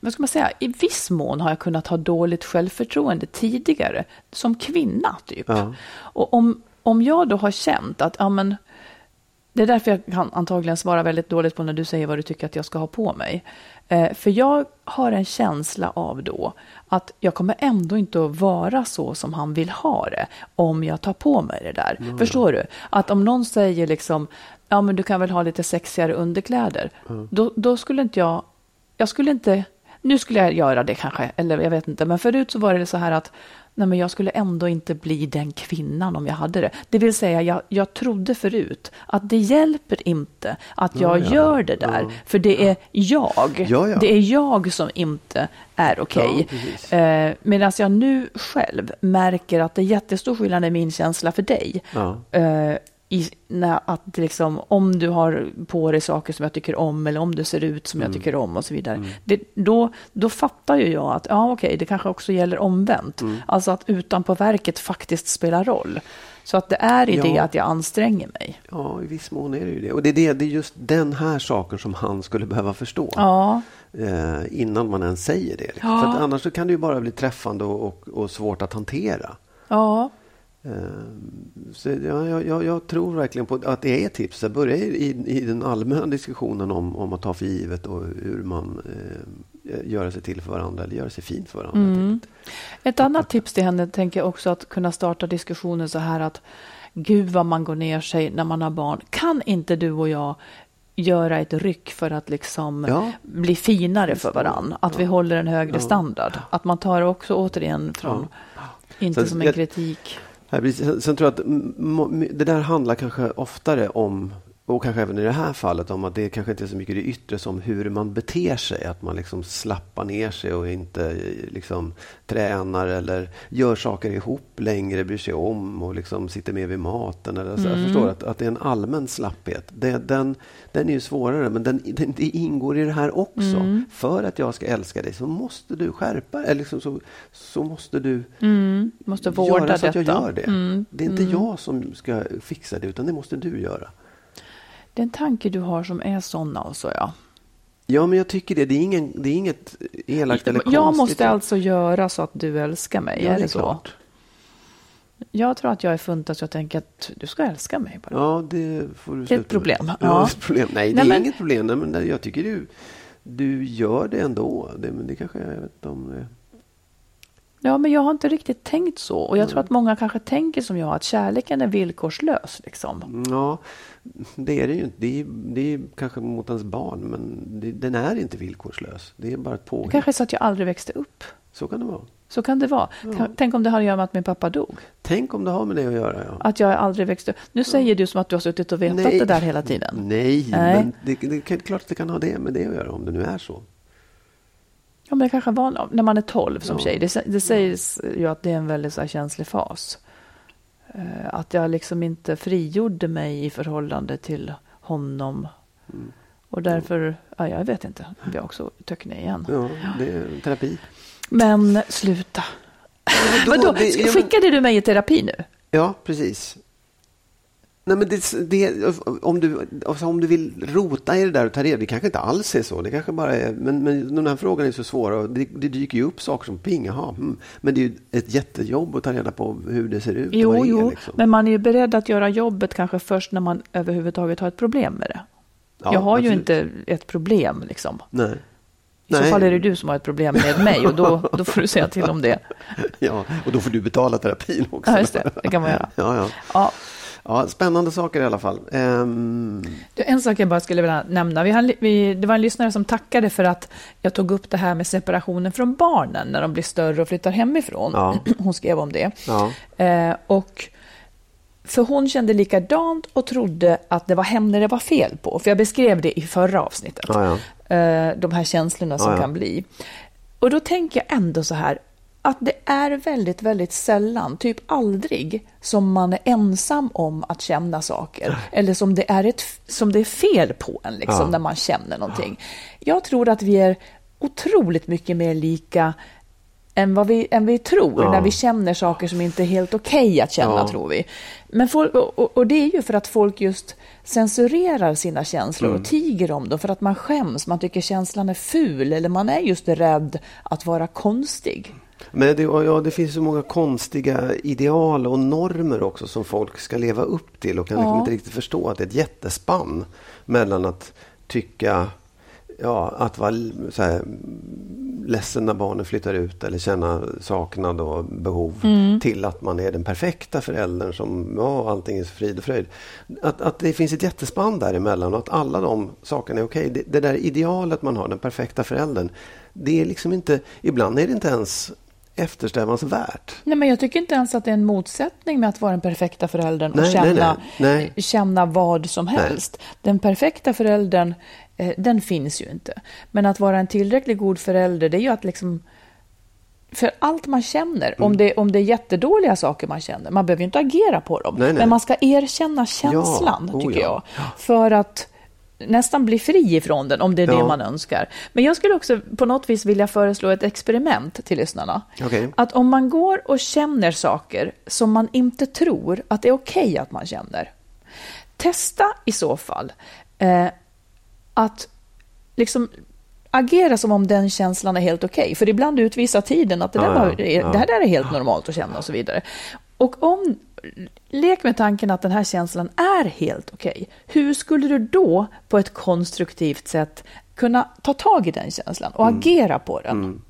vad ska man säga, i viss mån har jag kunnat ha dåligt självförtroende tidigare, som kvinna typ. Ja. Och om, om jag då har känt att, ja men, det är därför jag kan antagligen svara väldigt dåligt på när du säger vad du tycker att jag ska ha på mig. Eh, för jag har en känsla av då att jag kommer ändå inte att vara så som han vill ha det om jag tar på mig det där. Förstår du? Att om någon säger liksom, ja men du kan väl ha lite sexigare underkläder. Då, då skulle inte jag, jag skulle inte, nu skulle jag göra det kanske, eller jag vet inte, men förut så var det så här att nej men jag skulle ändå inte bli den kvinnan om jag hade det. Det vill säga, jag, jag trodde förut att det hjälper inte att jag ja. gör det där, för det är jag. Ja, ja. Det är jag som inte är okej. Ja, precis. eh, Medan jag nu själv märker att det är jättestor skillnad i min känsla för dig. Ja. Eh, i, när, att liksom, om du har på dig saker som jag tycker om eller om du ser ut som jag tycker om och så vidare. Det, då, då fattar ju jag att ja, okej, det kanske också gäller omvänt. Alltså att utanpå verket faktiskt spelar roll. Så att det är i Ja. det att jag anstränger mig. Ja, i viss mån är det ju det. Och det är, det, det är just den här saken som han skulle behöva förstå. Ja, Eh, innan man ens säger det. liksom. Ja. För annars så kan det ju bara bli träffande och, och, och svårt att hantera. ja, Så ja, jag, jag, jag tror verkligen på att det är tips. Jag börjar i, i den allmänna diskussionen om, om att ta för givet och hur man eh, gör sig till för varandra eller gör sig fin för varandra. Mm. Ett annat tips till henne tänker jag också att kunna starta diskussionen så här att gud vad man går ner sig när man har barn. Kan inte du och jag göra ett ryck för att liksom Ja. bli finare för varann? Att vi håller en högre Ja. standard. Att man tar också återigen från, inte Så som en jag- kritik. Sen- tror jag att det där handlar kanske oftare om, och kanske även i det här fallet, om att det kanske inte är så mycket det yttre som hur man beter sig. Att man liksom slappar ner sig och inte eh, liksom tränar eller gör saker ihop längre, bryr sig om och liksom sitter med vid maten. Eller så. Jag förstår att, att det är en allmän slapphet. Det, den, den är ju svårare, men den, den, det ingår i det här också. För att jag ska älska dig så måste du skärpa eller liksom så, så måste du Mm, måste vårda göra så att jag gör det. Mm, Det är inte jag som ska fixa det, utan det måste du göra. Det är en tanke du har som är sån alltså, ja. Ja, men jag tycker det. Det är, ingen, det är inget elakt eller konstigt. Jag måste alltså göra så att du älskar mig, Ja, är det det, så? klart. Jag tror att jag är funtad så jag tänker att du ska älska mig bara. Ja, det får du Det är ett problem. Ja. Ja, ett problem. Nej, det Nej, är men- inget problem. Nej, men jag tycker du, du gör det ändå. Det, men det kanske, jag vet om... det- Ja, men jag har inte riktigt tänkt så. Och jag tror att många kanske tänker som jag, att kärleken är villkorslös. Liksom. Ja, det är det ju inte. Det är, det är kanske mot ens barn, men det, den är inte villkorslös. Det är bara ett Det påhitt. kanske är så att jag aldrig växte upp. Så kan det vara. Så kan det vara. Kan- Tänk om det har att göra med att min pappa dog. Tänk om det har med det att göra. Ja. Att jag aldrig växte upp. Nu säger du som att du har suttit och vetat det där hela tiden. Nej, Nej. men det, det är klart att det kan ha det med det att göra, om det nu är så. Ja, men det kanske var när man är 12 som Ja. tjej. Det, det sägs ju att det är en väldigt så känslig fas. Eh, Att jag liksom inte frigjorde mig i förhållande till honom. Mm. Och därför, ja, jag vet inte, vi har också töckning igen. Ja, det är terapi. Men sluta. då- Vadå, det- ja, men- skickade du mig i terapi nu? Ja, precis. Nej, men det, det, om, du, alltså om du vill rota i det där och ta reda det kanske inte alls är så. Det kanske bara är, men, men de här frågorna är så svåra. Och det, det dyker ju upp saker som ping, jaha, mm. Men det är ju ett jättejobb att ta reda på hur det ser ut. Jo, är, jo, liksom. men man är ju beredd att göra jobbet kanske först när man överhuvudtaget har ett problem med det. Ja, jag har ju absolut. inte ett problem liksom. Nej. I så Nej. fall är det du som har ett problem med mig och då, då får du säga till om det. Ja, och då får du betala terapin också. Ja, just det. Det kan man göra. Ja, ja. Ja, ja, spännande saker i alla fall. Du, En sak jag bara skulle vilja nämna. Vi har, vi, det var en lyssnare som tackade för att jag tog upp det här med separationen från barnen när de blir större och flyttar hemifrån. Ja. Hon skrev om det. ja. Eh, och för hon kände likadant och trodde att det var henne det var fel på. För jag beskrev det i förra avsnittet. Ja. Eh, de här känslorna som kan bli. Och då tänker jag ändå så här att det är väldigt, väldigt sällan, typ aldrig, som man är ensam om att känna saker. Eller som det är, ett, som det är fel på en, liksom, Ja. när man känner någonting. Jag tror att vi är otroligt mycket mer lika än vad vi, än vi tror Ja. när vi känner saker som inte är helt okej att känna, Ja. tror vi. Men folk, och, och- och det är ju för att folk just censurerar sina känslor Mm. och tiger om dem för att man skäms, man tycker känslan är ful eller man är just rädd att vara konstig. Men det, ja, det finns så många konstiga ideal och normer också som folk ska leva upp till och kan liksom Ja. inte riktigt förstå att det är ett jättespann mellan att tycka ja, att vara så här, ledsen när barnen flyttar ut eller känna saknad och behov till att man är den perfekta föräldern som ja, allting är frid och fröjd. Att, att det finns ett jättespann däremellan och att alla de sakerna är okej. Det, det där idealet man har, den perfekta föräldern, det är liksom inte, ibland är det inte ens eftersträvansvärt. Nej, men jag tycker inte ens att det är en motsättning med att vara den perfekta föräldern och Nej, nej, känna, nej, nej. känna vad som helst. Den perfekta föräldern, eh, den finns ju inte. Men att vara en tillräckligt god förälder, det är ju att liksom för allt man känner, Mm. om, det, om det är jättedåliga saker man känner, man behöver ju inte agera på dem, Nej, nej. men man ska erkänna känslan, oh tycker ja. jag. För att nästan bli fri ifrån den, om det är det Ja. man önskar. Men jag skulle också på något vis vilja föreslå ett experiment till lyssnarna. Okej. Att om man går och känner saker som man inte tror att det är okej att man känner, testa i så fall eh, att liksom agera som om den känslan är helt okej. För ibland utvisar tiden att det, där Ja, var, det, ja. det här där är helt normalt att känna och så vidare. Och om lek med tanken att den här känslan är helt okej. Hur skulle du då på ett konstruktivt sätt kunna ta tag i den känslan och Mm. agera på den?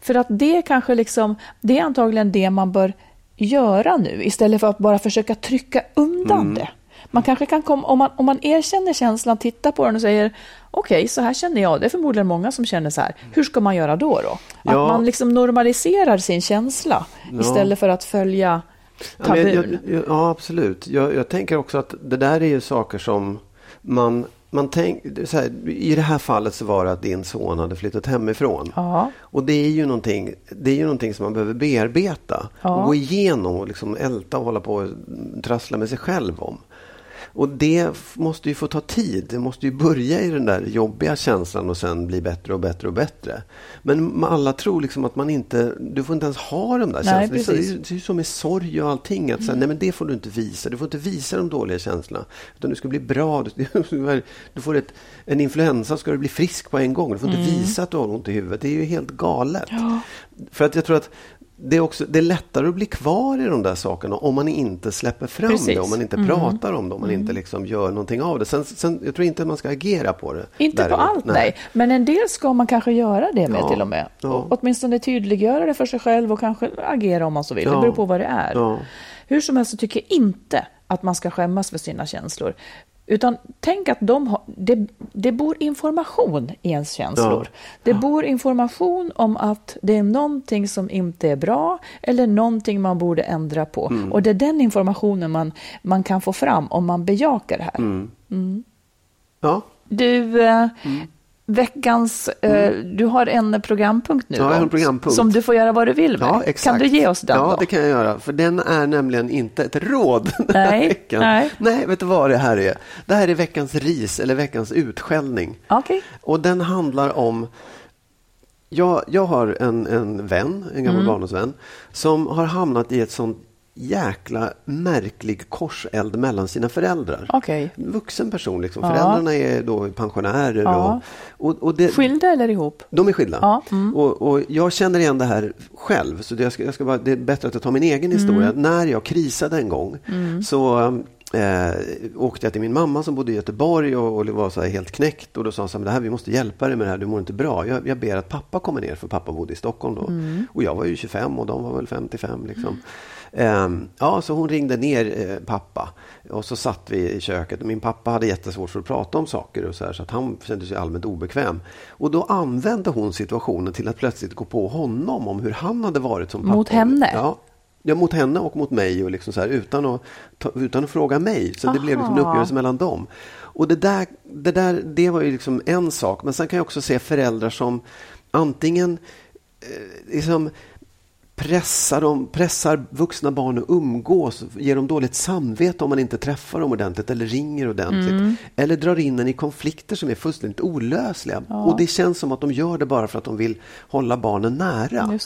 För att det kanske liksom, det är antagligen det man bör göra nu istället för att bara försöka trycka undan Mm. det. Man kanske kan komma, om man, om man erkänner känslan, tittar på den och säger okej, så här känner jag. Det är förmodligen många som känner så här. Hur ska man göra då? då? Ja. Att man liksom normaliserar sin känsla istället för att följa Ja, men jag, jag, ja absolut. Jag, jag tänker också att det där är ju saker som man, man tänk, här, I det här fallet så var det att din son hade flyttat hemifrån. Ja. Och det är ju någonting, det är ju någonting som man behöver bearbeta. Ja. Och gå igenom och liksom älta och hålla på och trassla med sig själv om. Och det måste ju få ta tid. Det måste ju börja i den där jobbiga känslan och sen bli bättre och bättre och bättre. Men alla tror liksom att man inte, du får inte ens ha de där Nej, känslorna. Det är. Det är som med sorg och allting. Att säga, nej men det får du inte visa. Du får inte visa de dåliga känslorna. Utan du ska bli bra. Du, du får ett, en influensa ska du bli frisk på en gång. Du får inte visa att du har ont i huvudet. Det är ju helt galet. För att jag tror att det är, också, det är lättare att bli kvar i de där sakerna om man inte släpper fram Precis. det, om man inte pratar om det, om man inte liksom gör någonting av det. Sen, sen, jag tror inte att man ska agera på det. Inte på däremot. allt, nej. Men en del ska man kanske göra det med Ja, till och med. ja. Åtminstone tydliggöra det för sig själv och kanske agera om man så vill. Det Ja. beror på vad det är. Ja. Hur som helst så tycker jag inte att man ska skämmas för sina känslor. Utan tänk att de har, det, det bor information i ens känslor. Det bor information om att det är någonting som inte är bra eller någonting man borde ändra på. Mm. Och det är den informationen man, man kan få fram om man bejakar det här. Mm. Ja, Du, eh, veckans, eh, du har en programpunkt nu Mm. Ja, en programpunkt. som du får göra vad du vill med. Ja. Kan du ge oss den Ja, då? det kan jag göra. För den är nämligen inte ett råd den här Nej, veckan. nej. nej, vet du vad det här är? Det här är veckans ris eller veckans utskällning. Okej. Och den handlar om... Jag, jag har en, en vän, en gammal Mm. barndomsvän, som har hamnat i ett sånt jäkla märklig korseld mellan sina föräldrar. En vuxen person. Liksom. Ja. Föräldrarna är då pensionärer. Ja. Och, och, och det, Skilda eller ihop? de är skilda. Ja, mm. Och, och jag känner igen det här själv. Så det, jag ska, jag ska bara, det är bättre att jag tar min egen historia. Mm. När jag krisade en gång så eh, åkte jag till min mamma som bodde i Göteborg och, och var så helt knäckt. Och då sa hon så här, det här, vi måste hjälpa dig med det här, du mår inte bra. Jag, jag ber att pappa kommer ner, för pappa bodde i Stockholm då. Mm. Och jag var ju 25 och de var väl 55. Liksom. Ehm, ja, så hon ringde ner eh, pappa och så satt vi i köket. Min pappa hade jättesvårt för att prata om saker och så här, så att han kände sig allmänt obekväm. Och då använde hon situationen till att plötsligt gå på honom om hur han hade varit som pappa. Mot henne? Ja. Ja, mot henne och mot mig och liksom så här, utan, att, ta, utan att fråga mig. Så det blev liksom en Aha. uppgörelse mellan dem. Och det där, det där det var ju liksom en sak. Men sen kan jag också se föräldrar som antingen eh, liksom pressar, dem, pressar vuxna barn att umgås, ger dem dåligt samvete om man inte träffar dem ordentligt eller ringer ordentligt. Mm. Eller drar in en i konflikter som är fullständigt olösliga. Och det känns som att de gör det bara för att de vill hålla barnen nära.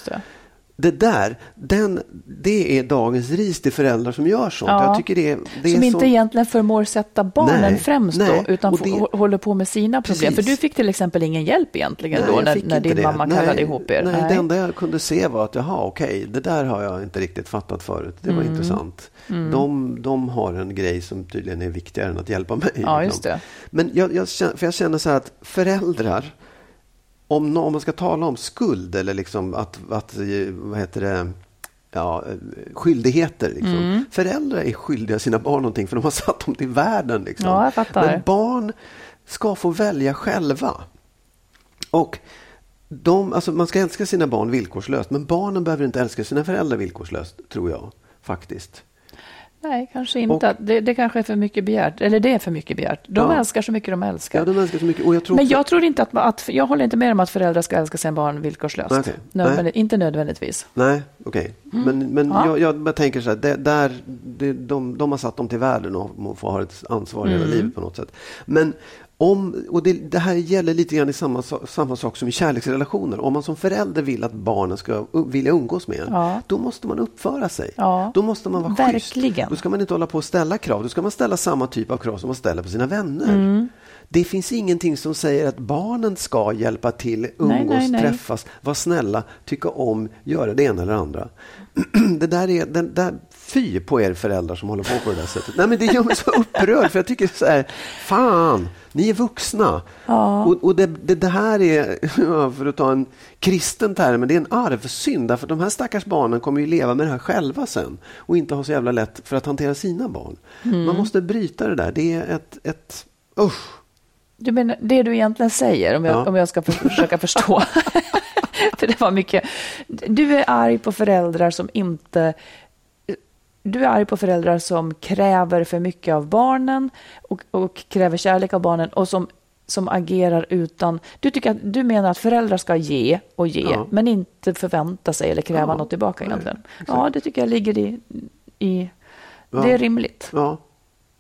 Det. Där, den, det är dagens ris till föräldrar som gör sånt. Ja. Jag tycker det, det som är inte så... egentligen förmår sätta barnen Nej, främst nej, då, utan det- hå- håller på med sina problem. Precis. För du fick till exempel ingen hjälp egentligen då jag när, när din det. mamma nej, kallade ihop er? Nej, det enda jag kunde se var att jaha, okej, det där har jag inte riktigt fattat förut. Det Mm. var intressant. De, de har en grej som tydligen är viktigare än att hjälpa mig. liksom. Ja, just det. Men jag, jag, känner, för jag känner så här att föräldrar, om, om man ska tala om skuld eller liksom att, att vad heter det, ja, skyldigheter. Liksom. Mm. Föräldrar är skyldiga sina barn någonting för de har satt dem till världen. Liksom. Ja. Men barn ska få välja själva. Och de, alltså man ska älska sina barn villkorslöst, men barnen behöver inte älska sina föräldrar villkorslöst, tror jag faktiskt. Nej, kanske inte. Det, det kanske är för mycket begärt. Eller det är för mycket begärt. De Ja. älskar så mycket de älskar. Ja, de älskar så mycket. Och jag tror Men jag tror inte att, att, jag håller inte med om att föräldrar ska älska sina barn villkorslöst. Okej. Nödvändigt, inte nödvändigtvis. Nej, okej. Men, men Mm. Ja. jag, jag tänker så här, det, där, det, de, de har satt dem till världen och får ha ett ansvar hela Mm. livet på något sätt. Men om, och det, det här gäller lite grann i samma, sa- samma sak som i kärleksrelationer. Om man som förälder vill att barnen ska vilja umgås med en, Ja. då måste man uppföra sig. Ja. Då måste man vara Verkligen. Då ska man inte hålla på och ställa krav. Då ska man ställa samma typ av krav som man ställer på sina vänner. Mm. Det finns ingenting som säger att barnen ska hjälpa till, umgås, nej, nej. träffas, vara snälla, tycka om, göra det ena eller andra. det där är, den där, fy på er föräldrar som håller på på det där sättet. Nej, men det gör mig så upprörd, för jag tycker så här, fan, ni är vuxna. Ja. Och, och det, det, det här är, för att ta en kristen term, det är en arvsynd. Därför de här stackars barnen kommer ju leva med det här själva sen och inte ha så jävla lätt för att hantera sina barn. Mm. Man måste bryta det där. Det är ett, ett usch. Du menar det du egentligen säger, om jag, Ja. om jag ska för, försöka förstå. för det var mycket. Du är arg på föräldrar som inte... Du är arg på föräldrar som kräver för mycket av barnen och, och kräver kärlek av barnen och som, som agerar utan... Du, tycker att, du menar att föräldrar ska ge och ge, Ja. men inte förvänta sig eller kräva Ja, något tillbaka nej, egentligen. exakt. Ja, det tycker jag ligger i... i Ja. Det är rimligt. Ja.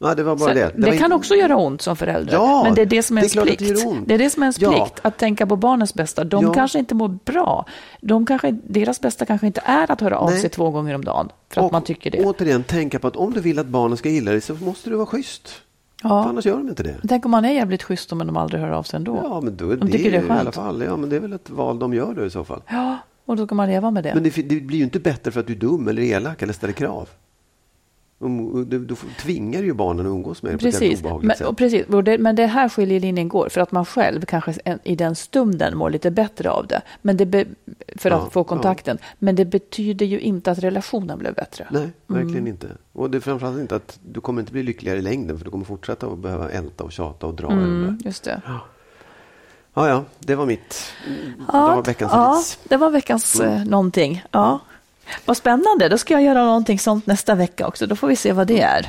Ja, det var bara Så det. det var kan in- också göra ont som förälder. Ja, men det är det som är det ens att det plikt. ont. Det är det som är ens Ja. plikt, att tänka på barnens bästa. De Ja. kanske inte mår bra. De kanske, deras bästa kanske inte är att höra av Nej. sig två gånger om dagen, för att och man tycker det. återigen tänka på att om du vill att barnen ska gilla dig så måste du vara schysst. För Ja. annars gör de inte det. Tänk om man är jävligt schysst men de aldrig hör av sig ändå. Ja, men då är De det, tycker det är ju i skönt. alla fall. Ja, men det är väl ett val de gör då i så fall. Ja, och då ska man leva med det. Men det, det blir ju inte bättre för att du är dum eller elak eller ställer krav. Du, du tvingar ju barnen att umgås med dig på ett Precis, jävligt obehagligt men, sätt. och precis. Och det, men det är här skiljelinjen går, för att man själv kanske i den stunden mår lite bättre av det, men det be, för att Ja, få kontakten. Men det betyder ju inte att relationen blev bättre. Nej, verkligen Mm. inte. Och det är framförallt inte att du kommer inte bli lyckligare i längden för du kommer fortsätta att behöva älta och tjata och dra Mm, där. just det. Ja, ja, det var mitt. det var veckans ja, det var veckans Mm. eh, någonting. Ja. Vad spännande, då ska jag göra någonting sånt nästa vecka också. Då får vi se vad det är.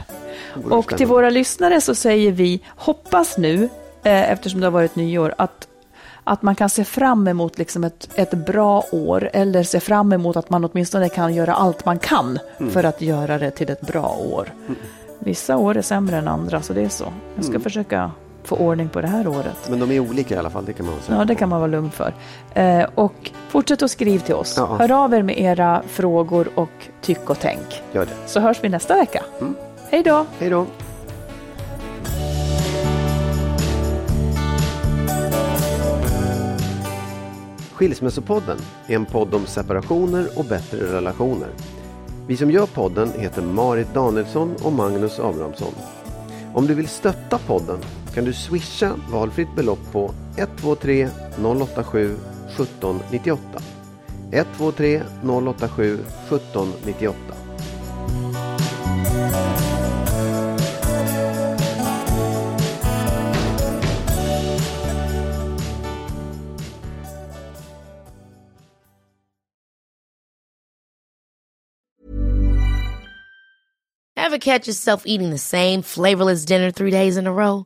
Och till våra lyssnare så säger vi, hoppas nu, eh, eftersom det har varit nyår, att, att man kan se fram emot liksom ett, ett bra år eller se fram emot att man åtminstone kan göra allt man kan Mm. för att göra det till ett bra år. Vissa år är sämre än andra, så det är så. Jag ska Mm. försöka få ordning på det här året. Men de är olika i alla fall, det kan man säga. Ja, det kan man vara lugn för. Eh, och fortsätt att skriva till oss. Ja. Hör av er med era frågor och tyck och tänk. Gör det. Så hörs vi nästa vecka. Hej då! Hej då. Skilsmässopodden är en podd om separationer och bättre relationer. Vi som gör podden heter Marit Danielsson och Magnus Abrahamsson. Om du vill stötta podden kan du swisha valfritt belopp på 123 087 1798. 123 087 1798. Ever catch yourself eating the same flavorless dinner three days in a row?